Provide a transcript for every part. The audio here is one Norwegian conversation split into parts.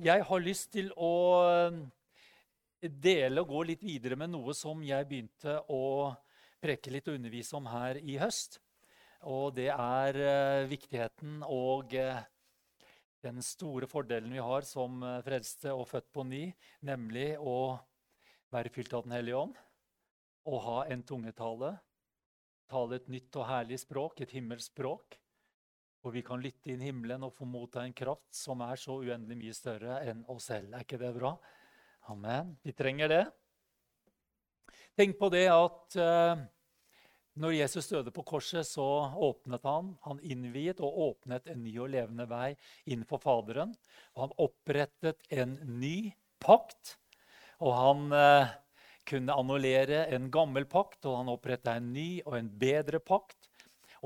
Jeg har lyst til å dele og gå litt videre med noe som jeg begynte å preke litt og undervise om her i høst. Og det er uh, viktigheten og uh, den store fordelen vi har som frelste og født på ny, nemlig å være fylt av Den hellige ånd og ha en tungetale. Tale et nytt og herlig språk, et himmelsk språk. Hvor vi kan lytte inn himmelen og få motta en kraft som er så uendelig mye større enn oss selv. Er ikke det bra? Amen. Vi trenger det. Tenk på det at uh, når Jesus døde på korset, så åpnet han. Han innviet og åpnet en ny og levende vei inn for Faderen. Og han opprettet en ny pakt. Og han uh, kunne annullere en gammel pakt, og han oppretta en ny og en bedre pakt.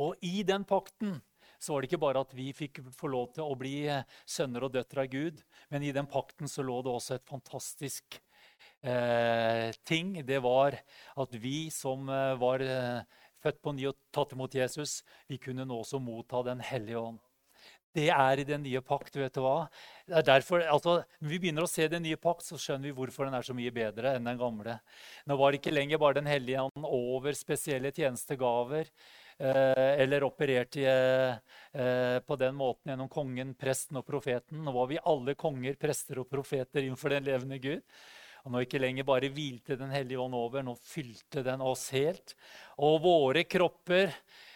Og i den pakten så var det ikke bare at vi fikk få lov til å bli eh, sønner og døtre av Gud, men i den pakten så lå det også et fantastisk eh, ting. Det var at vi som eh, var eh, født på ny og tatt imot Jesus, vi kunne nå også motta Den hellige ånd. Det er i den nye pakt. vet du hva? Det er derfor, altså, Når vi begynner å se den nye pakt, så skjønner vi hvorfor den er så mye bedre enn den gamle. Nå var det ikke lenger bare Den hellige ånd over spesielle tjenestegaver. Eh, eller opererte i, på den måten gjennom kongen, presten og profeten. Nå var vi alle konger, prester og profeter innenfor den levende Gud. Og nå ikke lenger bare hvilte Den hellige ånd over, nå fylte den oss helt. Og våre kropper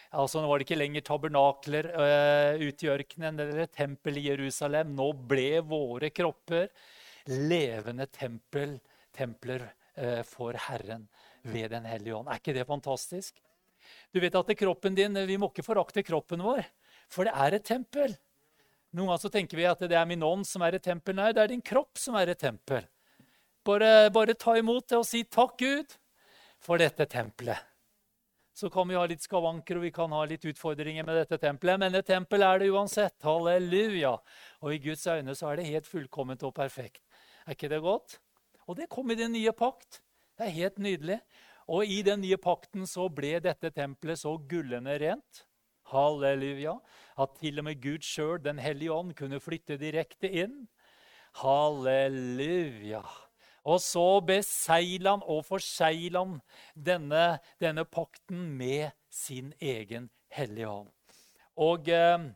altså Nå var det ikke lenger tabernakler uh, ute i ørkenen eller et tempel i Jerusalem. Nå ble våre kropper levende tempel, templer uh, for Herren ved Den hellige ånd. Er ikke det fantastisk? Du vet at kroppen din, Vi må ikke forakte kroppen vår, for det er et tempel. Noen ganger så tenker vi at det er min ånd som er et tempel. Nei, det er din kropp som er et tempel. Bare, bare ta imot det og si 'takk, Gud', for dette tempelet. Så kan vi ha litt skavanker og vi kan ha litt utfordringer med dette tempelet, men et tempel er det uansett. Halleluja. Og i Guds øyne så er det helt fullkomment og perfekt. Er ikke det godt? Og det kom i den nye pakt. Det er helt nydelig. Og i den nye pakten så ble dette tempelet så gullende rent halleluja, at til og med Gud sjøl, Den hellige ånd, kunne flytte direkte inn. Halleluja. Og så besegla han og forsegla han denne, denne, pakten med sin egen hellige ånd. Og eh,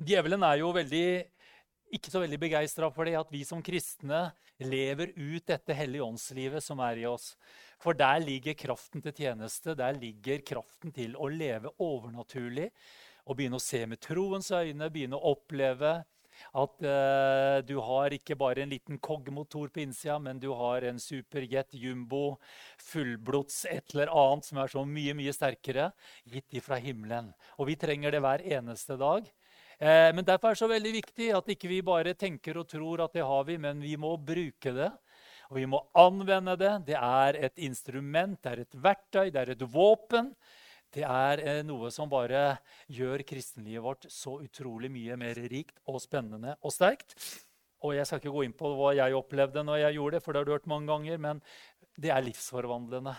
djevelen er jo veldig, ikke så veldig begeistra for det at vi som kristne lever ut dette hellige åndslivet som er i oss. For der ligger kraften til tjeneste, der ligger kraften til å leve overnaturlig. Og begynne å se med troens øyne, begynne å oppleve at eh, du har ikke bare en liten kogmotor på innsida, men du har en superjet jumbo, fullblods et eller annet som er så mye mye sterkere, gitt ifra himmelen. Og vi trenger det hver eneste dag. Eh, men Derfor er det så veldig viktig at ikke vi bare tenker og tror at det har vi, men vi må bruke det. Og vi må anvende det. Det er et instrument, det er et verktøy, det er et våpen. Det er eh, noe som bare gjør kristenlivet vårt så utrolig mye mer rikt og spennende og sterkt. Og Jeg skal ikke gå inn på hva jeg opplevde når jeg gjorde det, for det har du hørt mange ganger, men det er livsforvandlende.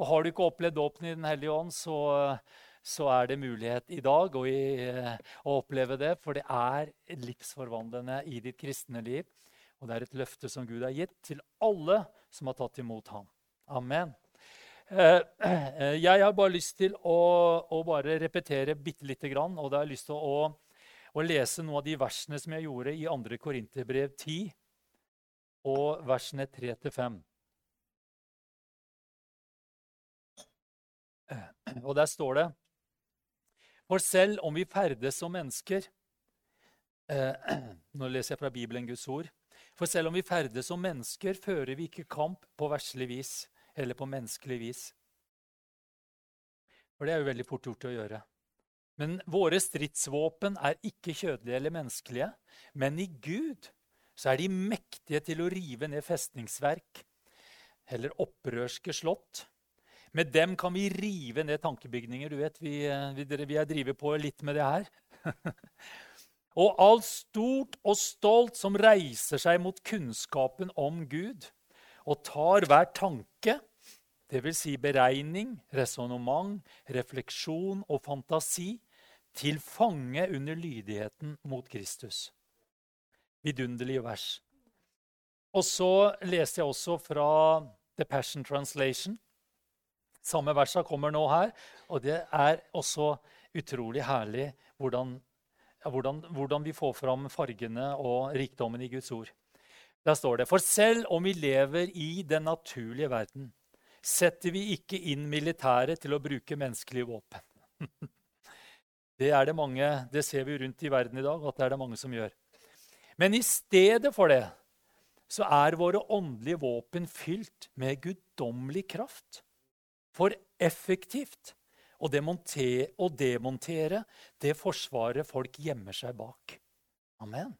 Og Har du ikke opplevd dåpen i Den hellige ånd, så, så, er det mulighet i dag å, i, å oppleve det. For det er livsforvandlende i ditt kristne liv. Og det er et løfte som Gud har gitt til alle som har tatt imot ham. Amen. Eh, eh, jeg har bare lyst til å, å bare repetere bitte lite grann. Og da har jeg lyst til å, å lese noen av de versene som jeg gjorde i 2. Korinterbrev 10, og versene 3-5. Og der står det For selv om vi ferdes som mennesker eh, Nå leser jeg fra Bibelen Guds ord. For selv om vi ferdes som mennesker, fører vi ikke kamp på verslig vis eller på menneskelig vis. For det er jo veldig fort gjort å gjøre. Men våre stridsvåpen er ikke kjødelige eller menneskelige. Men i Gud så er de mektige til å rive ned festningsverk eller opprørske slott. Med dem kan vi rive ned tankebygninger. Du vet, Vi, vi, vi har drevet på litt med det her. og alt stort og stolt som reiser seg mot kunnskapen om Gud, og tar hver tanke, dvs. Si beregning, resonnement, refleksjon og fantasi, til fange under lydigheten mot Kristus. Vidunderlige vers. Og så leste jeg også fra The Passion Translation. Samme versa kommer nå her, og det er også utrolig herlig hvordan, hvordan, hvordan vi får fram fargene og rikdommen i Guds ord. Der står det For selv om vi lever i den naturlige verden, setter vi ikke inn militæret til å bruke menneskelige våpen. Det er det mange, det ser vi rundt i verden i dag at det er det mange som gjør. Men i stedet for det så er våre åndelige våpen fylt med guddommelig kraft. For effektivt å demontere, å demontere det forsvaret folk gjemmer seg bak. Amen.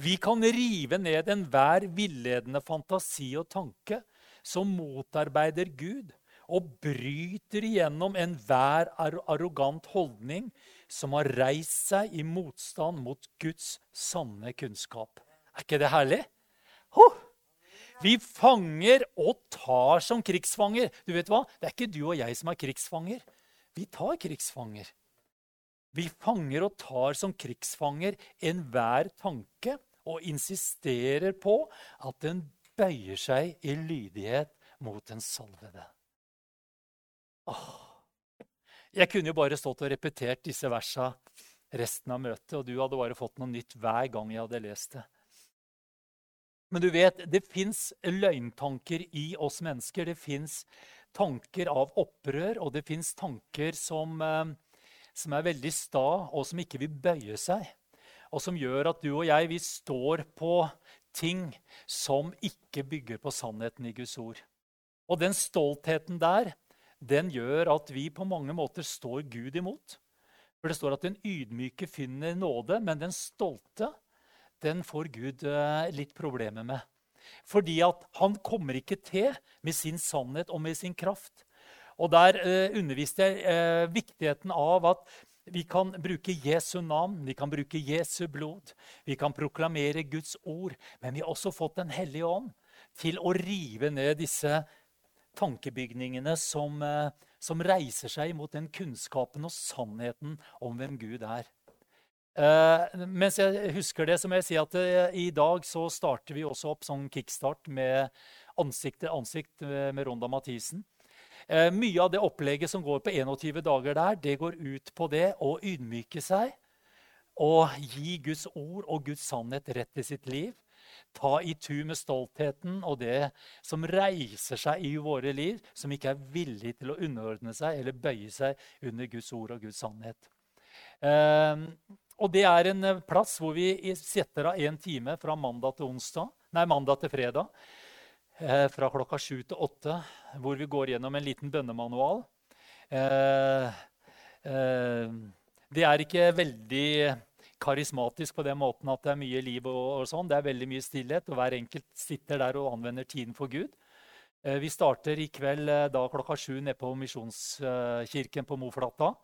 Vi kan rive ned enhver villedende fantasi og tanke som motarbeider Gud, og bryter igjennom enhver arrogant holdning som har reist seg i motstand mot Guds sanne kunnskap. Er ikke det herlig? Oh! Vi fanger og tar som krigsfanger. Du vet hva? Det er ikke du og jeg som er krigsfanger. Vi tar krigsfanger. Vi fanger og tar som krigsfanger enhver tanke og insisterer på at den bøyer seg i lydighet mot den salvede. Åh. Jeg kunne jo bare stått og repetert disse versa resten av møtet, og du hadde bare fått noe nytt hver gang jeg hadde lest det. Men du vet, det fins løgntanker i oss mennesker. Det fins tanker av opprør, og det fins tanker som, eh, som, er veldig sta, og som ikke vil bøye seg. Og som gjør at du og jeg vi står på ting som ikke bygger på sannheten i Guds ord. Og den stoltheten der den gjør at vi på mange måter står Gud imot. For det står at den ydmyke finner nåde, men den stolte den får Gud eh, litt problemer med. Fordi at han kommer ikke til med sin sannhet og med sin kraft. Og der eh, underviste jeg eh, viktigheten av at vi kan bruke Jesu navn, vi kan bruke Jesu blod, vi kan proklamere Guds ord. Men vi har også fått Den hellige ånd til å rive ned disse tankebygningene som, eh, som reiser seg mot den kunnskapen og sannheten om hvem Gud er. Uh, mens jeg husker det, så må jeg si at uh, i dag så starter vi også opp sånn kickstart med ansikt til ansikt med, med Ronda Mathisen. Uh, mye av det opplegget som går på 21 dager der, det går ut på det å ydmyke seg og gi Guds ord og Guds sannhet rett i sitt liv. Ta i tu med stoltheten og det som reiser seg i våre liv, som ikke er villig til å underordne seg eller bøye seg under Guds ord og Guds sannhet. Uh, og det er en eh, plass hvor vi setter av én time fra mandag til, onsdag, nei, mandag til fredag. Eh, fra klokka sju til åtte, hvor vi går gjennom en liten bønnemanual. Eh, det er ikke veldig karismatisk på den måten at det er mye liv. og, sånn. Det er veldig mye stillhet, og hver enkelt sitter der og anvender tiden for Gud. Vi starter i kveld da klokka sju nede på Misjonskirken på Moflata.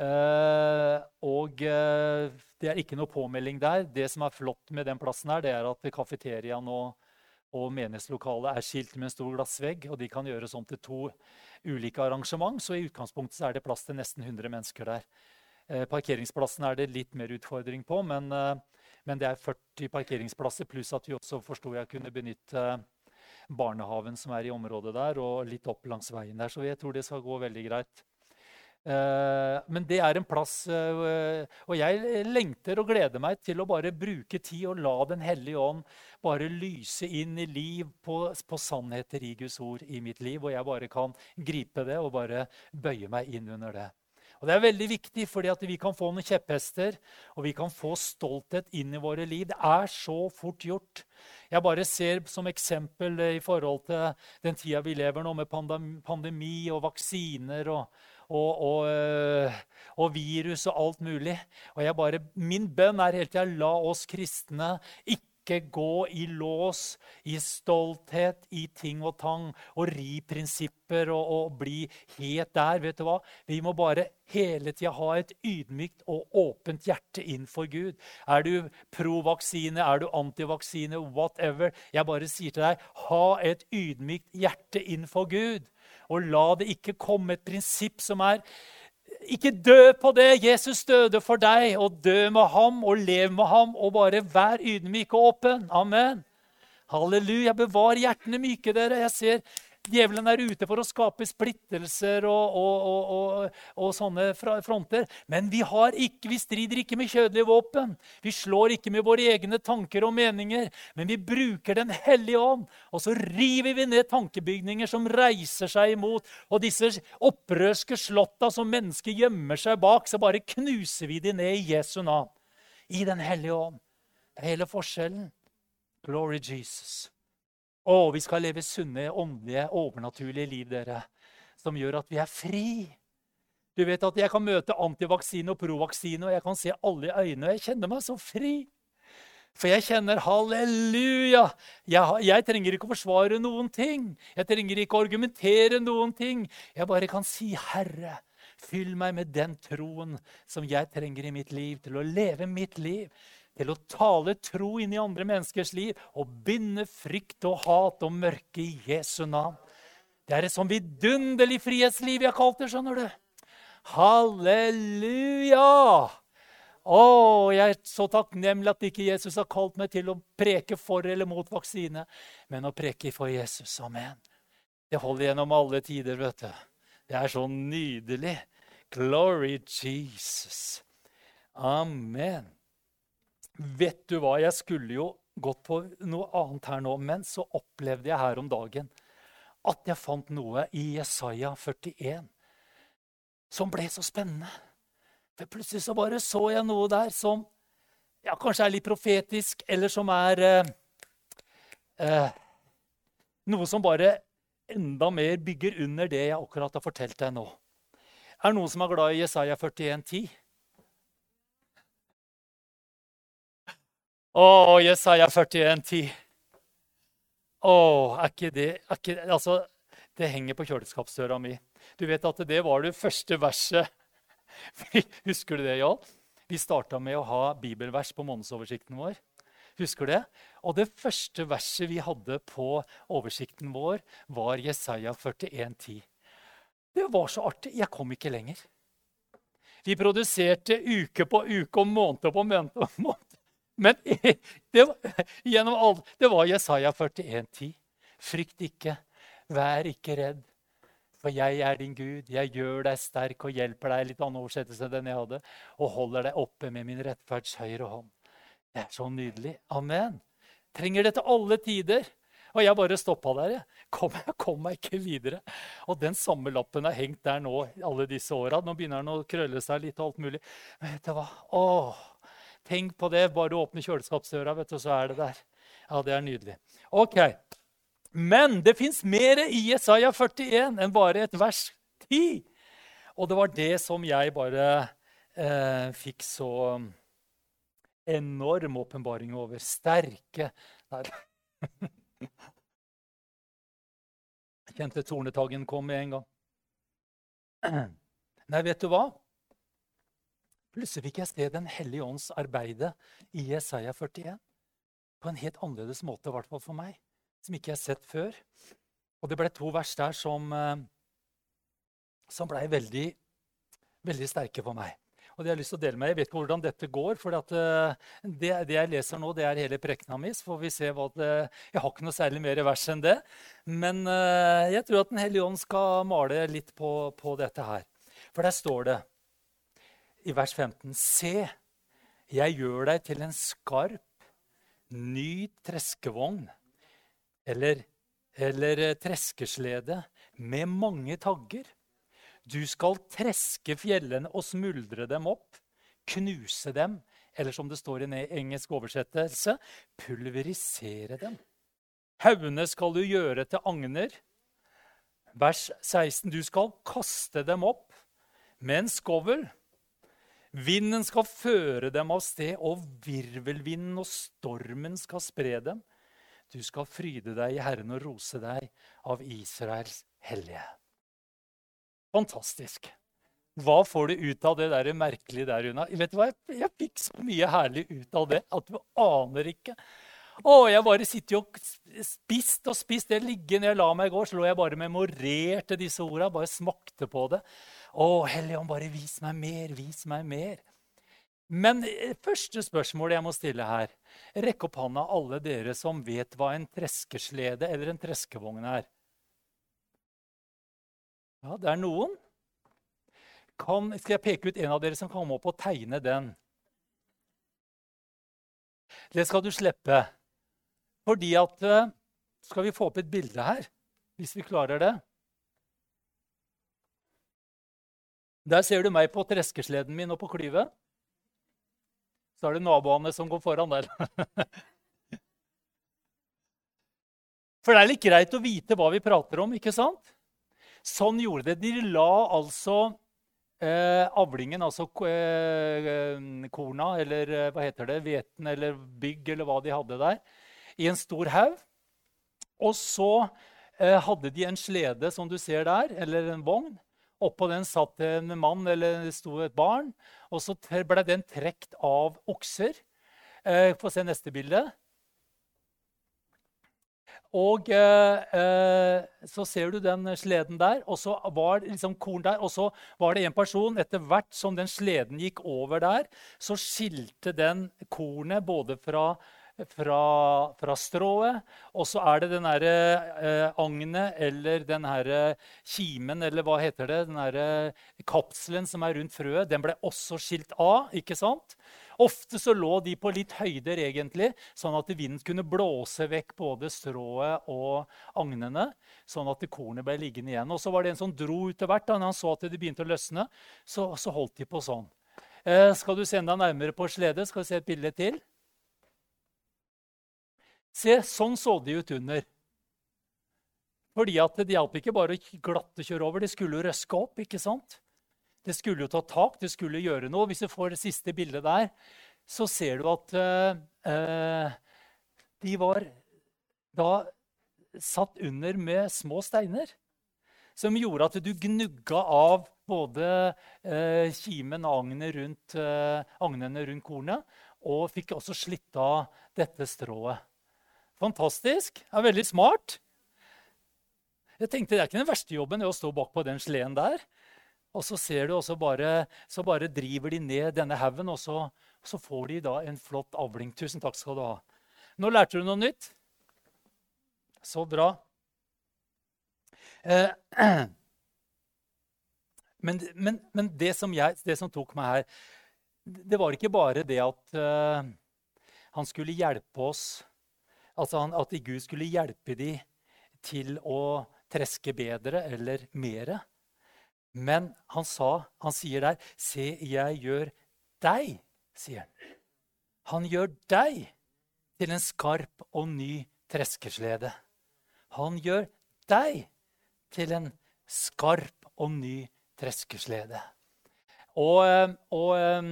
Uh, og uh, det er ikke noe påmelding der. Det som er flott med den plassen, her, det er at kafeteriaen og, og menighetslokalet er skilt med en stor glassvegg. Og de kan gjøres om til to ulike arrangement, så i utgangspunktet er det plass til nesten 100 mennesker der. Uh, parkeringsplassen er det litt mer utfordring på, men, men det er 40 parkeringsplasser, pluss at vi også forsto jeg kunne benytte barnehaven som er i området der, og litt opp langs veien der. Så jeg tror det skal gå veldig greit. Eh, men det er en plass eh, Og jeg lengter og gleder meg til å bare bruke tid og la Den hellige ånd bare lyse inn i liv på, på, sannheter i Guds ord i mitt liv. Og jeg bare kan gripe det og bare bøye meg inn under det. Og Det er veldig viktig, fordi at vi kan få noen kjepphester og vi kan få stolthet inn i våre liv. Det er så fort gjort. Jeg bare ser som eksempel i forhold til den tida vi lever nå, med pandemi og vaksiner og, og, og, eh, og, virus og alt mulig. Og jeg bare, Min bønn er hele tida la oss kristne ikke gå i lås, i stolthet, i ting og tang og ri prinsipper og, og bli helt der. vet du hva? Vi må bare hele tida ha et ydmykt og åpent hjerte innfor Gud. Er du pro-vaksine, er du antivaksine, whatever. Jeg bare sier til deg, ha et ydmykt hjerte innfor Gud. Og la det ikke komme et prinsipp som er ikke dø på det. Jesus døde for deg, og dø med ham og lev med ham. Og bare vær ydmyk og åpen. Amen. Halleluja. Bevar hjertene myke, dere. Jeg ser Djevelen er ute for å skape splittelser og, og, og, og sånne fronter. Men vi, ikke, vi, strider ikke med kjødelige våpen. Vi slår ikke med våre egne tanker og meninger. Men vi bruker Den hellige ånd, og så river vi ned tankebygninger som reiser seg imot. Og disse opprørske slotta som mennesker gjemmer seg bak, så bare knuser vi de ned i Jesu navn. I Den hellige ånd. Det er hele forskjellen. Glory Jesus. Å, vi skal leve sunne, åndelige, overnaturlige liv, dere, som gjør at vi er fri. Du vet at jeg kan møte antivaksine og provaksine, og jeg kan se alle i øynene, og jeg kjenner meg så fri. For jeg kjenner halleluja. Jeg, jeg, trenger ikke å forsvare noen ting. Jeg trenger ikke å argumentere noen ting. Jeg bare kan si, 'Herre, fyll meg med den troen som jeg trenger i mitt liv, til å leve mitt liv.' Til å tale tro inn i andre menneskers liv og binde frykt og hat og mørke i Jesu navn. Det er et sånn vidunderlig frihetsliv jeg har kalt det, skjønner du. Halleluja! Å, jeg er så takknemlig at ikke Jesus har kalt meg til å preke for eller mot vaksine, men å preke for Jesus. Amen. Det holder gjennom alle tider, vet du. Det er så nydelig. Glory Jesus. Amen. Vet du hva, jeg skulle jo gått på noe annet her nå, men så opplevde jeg her om dagen at jeg fant noe i Jesaja 41 som ble så spennende. For plutselig så bare så jeg noe der som ja, kanskje er litt profetisk, eller som er eh, eh, Noe som bare enda mer bygger under det jeg akkurat har fortalt deg nå. Er det noen som er glad i Jesaja 41, 10? Å, Jesaja 41, 10. Å, er ikke det er ikke, Altså, det henger på kjøleskapsdøra mi. Du vet at det var det første verset. Husker du det, Jarl? Vi starta med å ha bibelvers på månedsoversikten vår. Husker du det? Og det første verset vi hadde på oversikten vår, var Jesaja 41, 10. Det var så artig. Jeg kom ikke lenger. Vi produserte uke på uke og måned på måned. Men det var, gjennom alt, det var Jesaja 41,10. Frykt ikke, vær ikke redd. For jeg er din Gud, jeg gjør deg sterk og hjelper deg litt annen oversettelse enn den jeg hadde, og holder deg oppe med min rettferds høyre hånd. Det er så nydelig. Amen. Trenger det til alle tider. Og jeg bare stoppa der. Jeg kom, jeg kom meg ikke videre. Og den samme lappen har hengt der nå alle disse åra. Nå begynner den å krølle seg litt og alt mulig. Men vet du hva? Åh, Tenk på det. Bare åpne kjøleskapsdøra, vet du, så er det der. Ja, det er nydelig. Ok, Men det fins mer i Jesaja 41 enn bare et vers 10. Og det var det som jeg bare eh, fikk så enorm åpenbaring over. Sterke Nei. Kjente tornetaggen kom med en gang. Nei, vet du hva? Plutselig fikk jeg se Den hellige ånds arbeide i Jesaja 41 på en helt annerledes måte, i hvert fall for meg, som ikke jeg har sett før. Og det ble to vers der som, eh, som blei veldig, veldig sterke for meg. Og det har Jeg lyst til å dele med. Jeg vet ikke hvordan dette går. for eh, det, det, jeg leser nå, det er hele prekena mi. Så får vi se hva det Jeg har ikke noe særlig mer vers enn det. Men eh, jeg tror at Den hellige ånd skal male litt på, på dette her. For der står det i vers 15.: Se, jeg gjør deg til en skarp, ny treskevogn, eller, eller eh, treskeslede med mange tagger. Du skal treske fjellene og smuldre dem opp, knuse dem, eller som det står i en engelsk oversettelse, pulverisere dem. Haugene skal du gjøre til agner. Vers 16. Du skal kaste dem opp med en skovl. Vinden skal føre dem av sted, og virvelvinden og stormen skal spre dem. Du skal fryde deg i Herren og rose deg av Israels hellige. Fantastisk. Hva får du ut av det der merkelige der, Una? Vet du hva? Jeg, jeg fikk så mye herlig ut av det at du aner ikke. Å, jeg bare sitter jo spist og spist. Det ligger når jeg la meg i går, så lå jeg bare memorerte disse orda. Bare smakte på det. Å, Hellige Ånd, bare vis meg mer, vis meg mer. Men første spørsmål jeg må stille her Rekk opp hånda, alle dere som vet hva en treskeslede eller en treskevogn er. Ja, det er noen. Kan, skal jeg peke ut en av dere som kan komme opp og tegne den? Det skal du slippe. Fordi at eh, Skal vi få opp et bilde her, hvis vi klarer det? Der ser du meg på treskesleden min og på klyvet. Så er det naboene som går foran der. For det er litt greit å vite hva vi prater om, ikke sant? Sånn gjorde det. De la altså eh, avlingen, altså eh, korna, eller eh, hva heter det, hveten eller bygg, eller hva de hadde der, i en stor haug. Og så eh, hadde de en slede, som du ser der, eller en vogn. Oppå den satt en mann eller det sto et barn. Og så ble den trukket av okser. Eh, Få se neste bilde. Og eh, eh, så ser du den sleden der, og så var det liksom korn der. Og så var det en person Etter hvert som den sleden gikk over der, så skilte den kornet både fra, fra, fra strået, og så er det den derre eh, agnet eller den kimen, eller hva heter det, den herre kapselen som er rundt frøet, den ble også skilt av. ikke sant? Ofte så lå de på litt høyder, egentlig, sånn at vinden kunne blåse vekk både strået og agnene, sånn at kornet ble liggende igjen. Og så var det en som dro til hvert. Da når han så at det begynte å løsne, så, så holdt de på sånn. Eh, skal du se enda nærmere på slede? Skal du se et bilde til? Se, sånn så de ut under. Fordi at Det hjalp ikke bare å glatte kjøre over, de skulle jo røske opp. ikke sant? Det skulle jo ta tak, det skulle gjøre noe. Hvis du får det siste bildet der, så ser du at uh, de var da satt under med små steiner. Som gjorde at du gnugga av både uh, kimen og agnene rundt, uh, agnene rundt kornet. Og fikk også slitt av dette strået. Fantastisk. Er veldig smart. Jeg tenkte Det er ikke den verste jobben å stå bak på den sleden der. Og så ser du, og så bare, så bare driver de ned denne haugen, og så, så, får de da en flott avling. Tusen takk skal du ha. Nå lærte du noe nytt. Så bra. Eh, men, men, men det, som jeg, det, som tok meg her, det var ikke bare det at uh, han skulle hjelpe oss Altså at Gud skulle hjelpe dem til å treske bedre eller mere. Men han, sa, han sier der, 'Se, jeg gjør deg', sier han. Han gjør deg til en skarp og ny treskeslede. Han gjør deg til en skarp og ny treskeslede. Og, eh, og eh,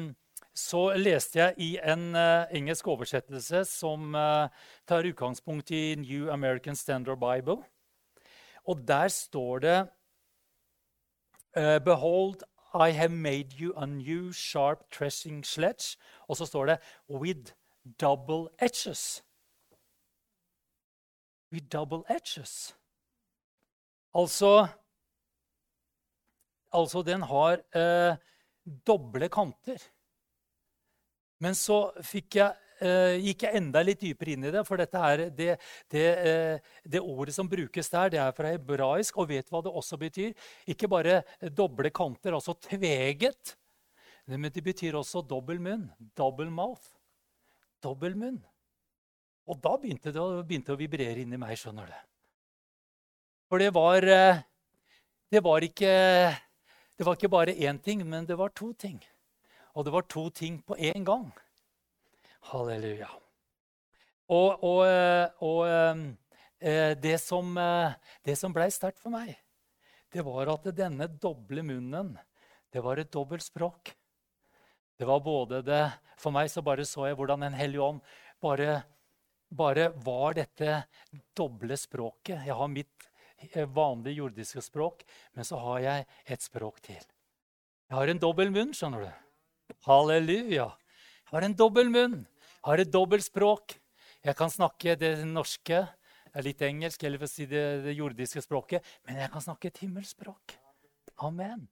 så leste jeg i en uh, engelsk oversettelse som uh, tar utgangspunkt i New American Standard Bible. Og der står det Uh, Behold, I have made you a new sharp threshing sledge. Og så står det 'with double edges'. With double edges. Altså Altså, den har doble kanter. Men så jeg eh, gikk jeg enda litt dypere inn i det. For dette er, det, det, eh, det, ordet som brukes der, det er fra hebraisk. Og vet hva det også betyr? Ikke bare doble kanter, altså tveget. Men det betyr også dobbel munn. Double mouth. Dobbel munn. Og da begynte det, å, begynte å vibrere inni meg, skjønner du. For det var uh, Det var ikke det var ikke bare én ting, men det var to ting. Og det var to ting på én gang. Halleluja. Og, og, eh, og eh, det som, eh, det som blei sterkt for meg, det var at denne doble munnen, det var et dobbelt språk. Det var både det For meg så bare så jeg hvordan Den hellige ånd bare, bare var dette doble språket. Jeg har mitt vanlige jordiske språk, men så har jeg et språk til. Jeg har en dobbel munn, skjønner du. Halleluja. Jeg har en dobbel munn Jeg har et dobbelt språk. Jeg kan snakke det norske, litt engelsk, eller for å si det, det jordiske språket, men jeg kan snakke et himmelspråk. Amen.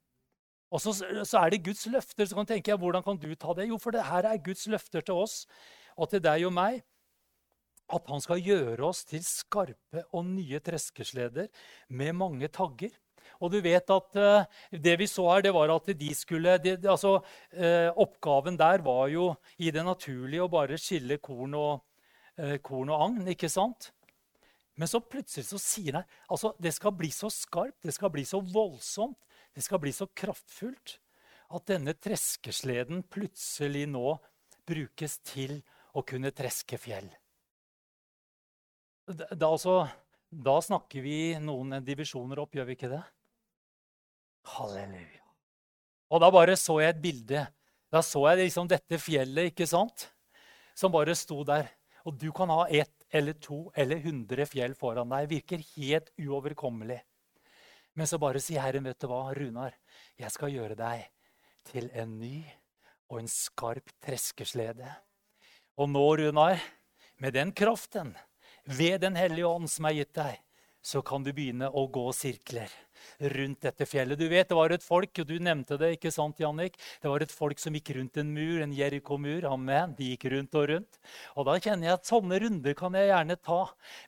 Og så, så, er det Guds løfter. Så kan tenke jeg, Hvordan kan du ta det? Jo, for det her er Guds løfter til oss og til deg og meg. At han skal gjøre oss til skarpe og nye treskesleder med mange tagger. Og du vet at uh, det vi så her, det var at de skulle de, altså, uh, Oppgaven der var jo i det naturlige å bare skille korn og, uh, korn og agn. ikke sant? Men så plutselig så sier han altså, det skal bli så skarpt, det skal bli så voldsomt det skal bli så kraftfullt at denne treskesleden plutselig nå brukes til å kunne treske fjell. Da, altså, da snakker vi noen divisjoner opp, gjør vi ikke det? Halleluja. Og da bare så jeg et bilde. Da så jeg liksom dette fjellet ikke sant? som bare sto der. Og du kan ha ett eller to eller hundre fjell foran deg. Virker helt uoverkommelig. Men så bare sier Herren, vet du hva, Runar, jeg skal gjøre deg til en ny og en skarp treskeslede. Og nå, Runar, med den kraften, ved Den hellige ånd som er gitt deg, så kan du begynne å gå sirkler rundt dette fjellet. Du vet, Det var et folk, og du nevnte det, ikke sant, Jannik? Det var et folk som gikk rundt en mur, en Jeriko-mur. Amen. De gikk rundt og rundt. Og da kjenner jeg at sånne runder kan jeg gjerne ta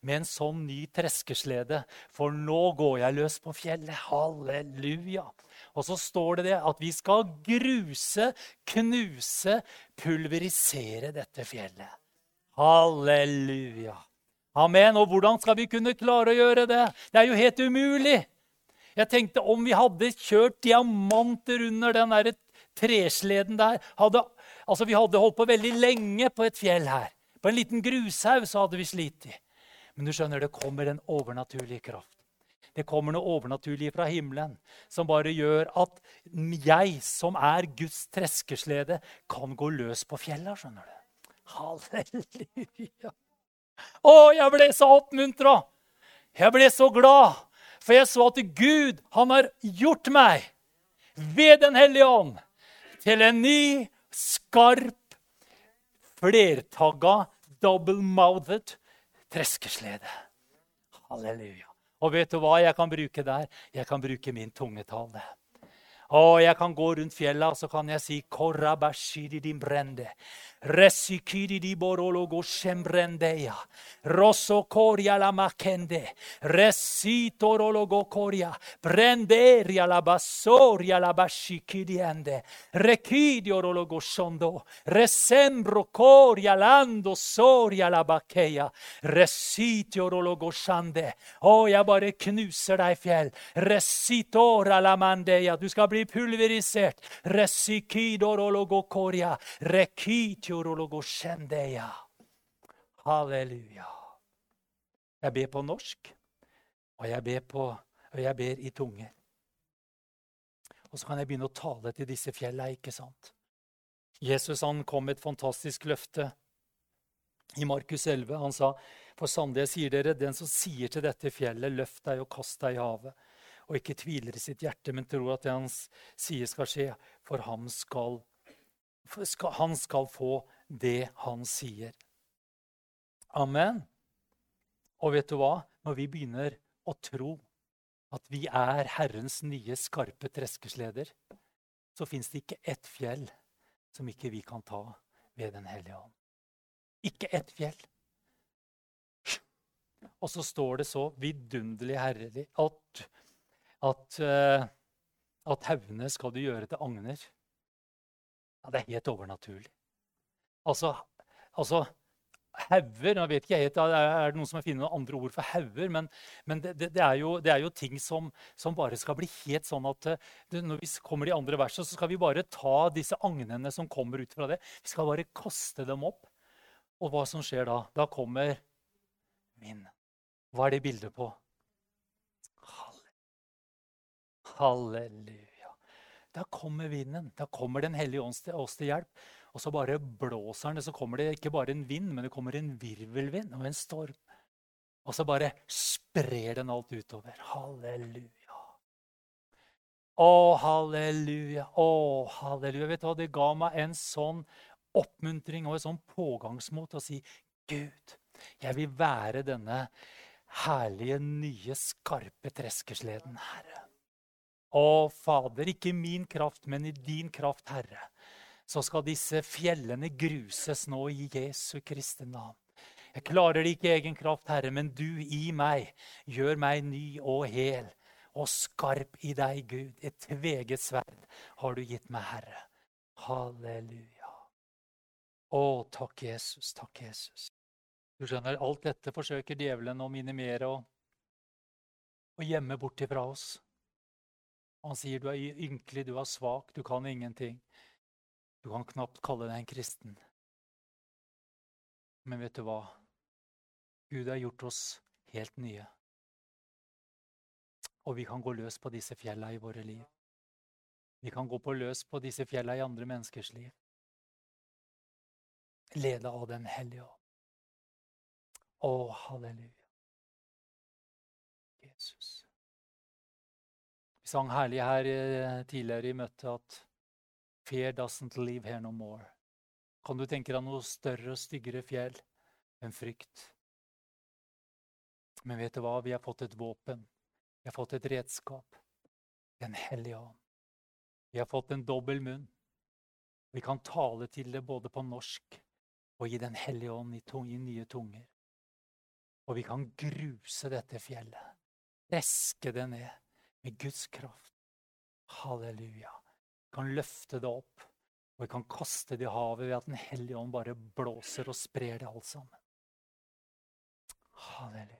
med en sånn ny treskeslede. For nå går jeg løs på fjellet. Halleluja. Og så står det det at vi skal gruse, knuse, pulverisere dette fjellet. Halleluja. Amen. Og hvordan skal vi kunne klare å gjøre det? Det er jo helt umulig. Jeg tenkte om vi hadde kjørt diamanter under den der tresleden der hadde, altså Vi hadde holdt på veldig lenge på et fjell her. På en liten grushaug så hadde vi slitt. Men du skjønner, det kommer en overnaturlig kraft. Det kommer noe overnaturlig fra himmelen som bare gjør at jeg, som er Guds treskeslede, kan gå løs på fjella. skjønner du. Halleluja. Å, jeg ble så oppmuntra! Jeg ble så glad! For jeg så at Gud, han har gjort meg ved Den hellige ånd til en ny, skarp, flertagga, double-mouthed treskeslede. Halleluja. Og vet du hva jeg kan bruke der? Jeg kan bruke min tungetale. Og jeg kan gå rundt fjella så kan jeg si brende. Resikidi di borologo shembrendeya. Rosso koria la makende. Resitorologo koria. Brenderia la bassoria la bashikidiende. Rekidi orologo shondo. Resembro koria lando soria la bakeia. Resiti orologo shande. Å, jeg bare knuser deg, fjell. Resitora la mandeya. Du skal bli pulverisert. Resikido rologo Halleluja. Jeg ber på norsk, og jeg ber, på, og jeg ber i tunge. Og så kan jeg begynne å tale til disse fjellene, ikke sant? Jesus han kom med et fantastisk løfte i Markus 11. Han sa, 'For sannelig sier dere, den som sier til dette fjellet:" 'Løft deg og kast deg i havet', og ikke tviler i sitt hjerte, men tror at det han sier, skal skje, for ham skal han skal få det han sier. Amen. Og vet du hva? Når vi begynner å tro at vi er Herrens nye, skarpe treskesleder, så fins det ikke ett fjell som ikke vi kan ta ved Den hellige ånd. Ikke ett fjell. Og så står det så vidunderlig herlig at, at, uh, at haugene skal du gjøre til agner. Ja, det er helt overnaturlig. Altså, altså hauger Nå vet ikke jeg helt, Er det noen som har funnet noen andre ord for hauger? Men, men det, det, er jo, det, er jo, ting som, som, bare skal bli helt sånn at det, når vi kommer de andre versene, så skal vi bare ta disse agnene som kommer ut fra det. Vi skal bare kaste dem opp. Og hva som skjer da? Da kommer min. Hva er det bildet på? Halleluja. Da kommer vinden. Da kommer Den hellige ånd oss til hjelp. Og så bare blåser den. Så kommer det ikke bare en vind, men det kommer en virvelvind og en storm. Og så bare sprer den alt utover. Halleluja. Å, halleluja. Å, halleluja. Vet du hva? Det ga meg en sånn oppmuntring og en sånn pågangsmot til å si Gud, jeg vil være denne herlige, nye, skarpe treskesleden, Herre. Å, Fader, ikke min kraft, men i din kraft, Herre, så skal disse fjellene gruses nå i Jesu Kristi navn. Jeg klarer det ikke i egen kraft, Herre, men du i meg gjør meg ny og hel og skarp i deg, Gud. Et tveget sverd har du gitt meg, Herre. Halleluja. Å, takk, Jesus. Takk, Jesus. Du skjønner, alt dette forsøker djevelen å minimere og, gjemme bort ifra oss. Han sier du er ynkelig, du er svak, du kan ingenting. Du kan knapt kalle deg en kristen. Men vet du hva? Gud har gjort oss helt nye. Og vi kan gå løs på disse fjella i våre liv. Vi kan gå på løs på disse fjella i andre menneskers liv. Leda av Den hellige ånd. Å, halleluja. Jesus sang herlig her eh, tidligere i møtet at Fear doesn't live here no more. Kan du tenke deg noe større og styggere fjell enn frykt? Men vet du hva? Vi har fått et våpen. Vi har fått et redskap. Den hellige ånd. Vi har fått en dobbel munn. Vi kan tale til det både på norsk og i Den hellige ånd i, tung, i nye tunger. Og vi kan gruse dette fjellet. Reske det ned med Guds kraft. Halleluja. Vi kan løfte det opp, og vi kan kaste det i havet ved at Den hellige ånd bare blåser og sprer det alt sammen. Halleluja.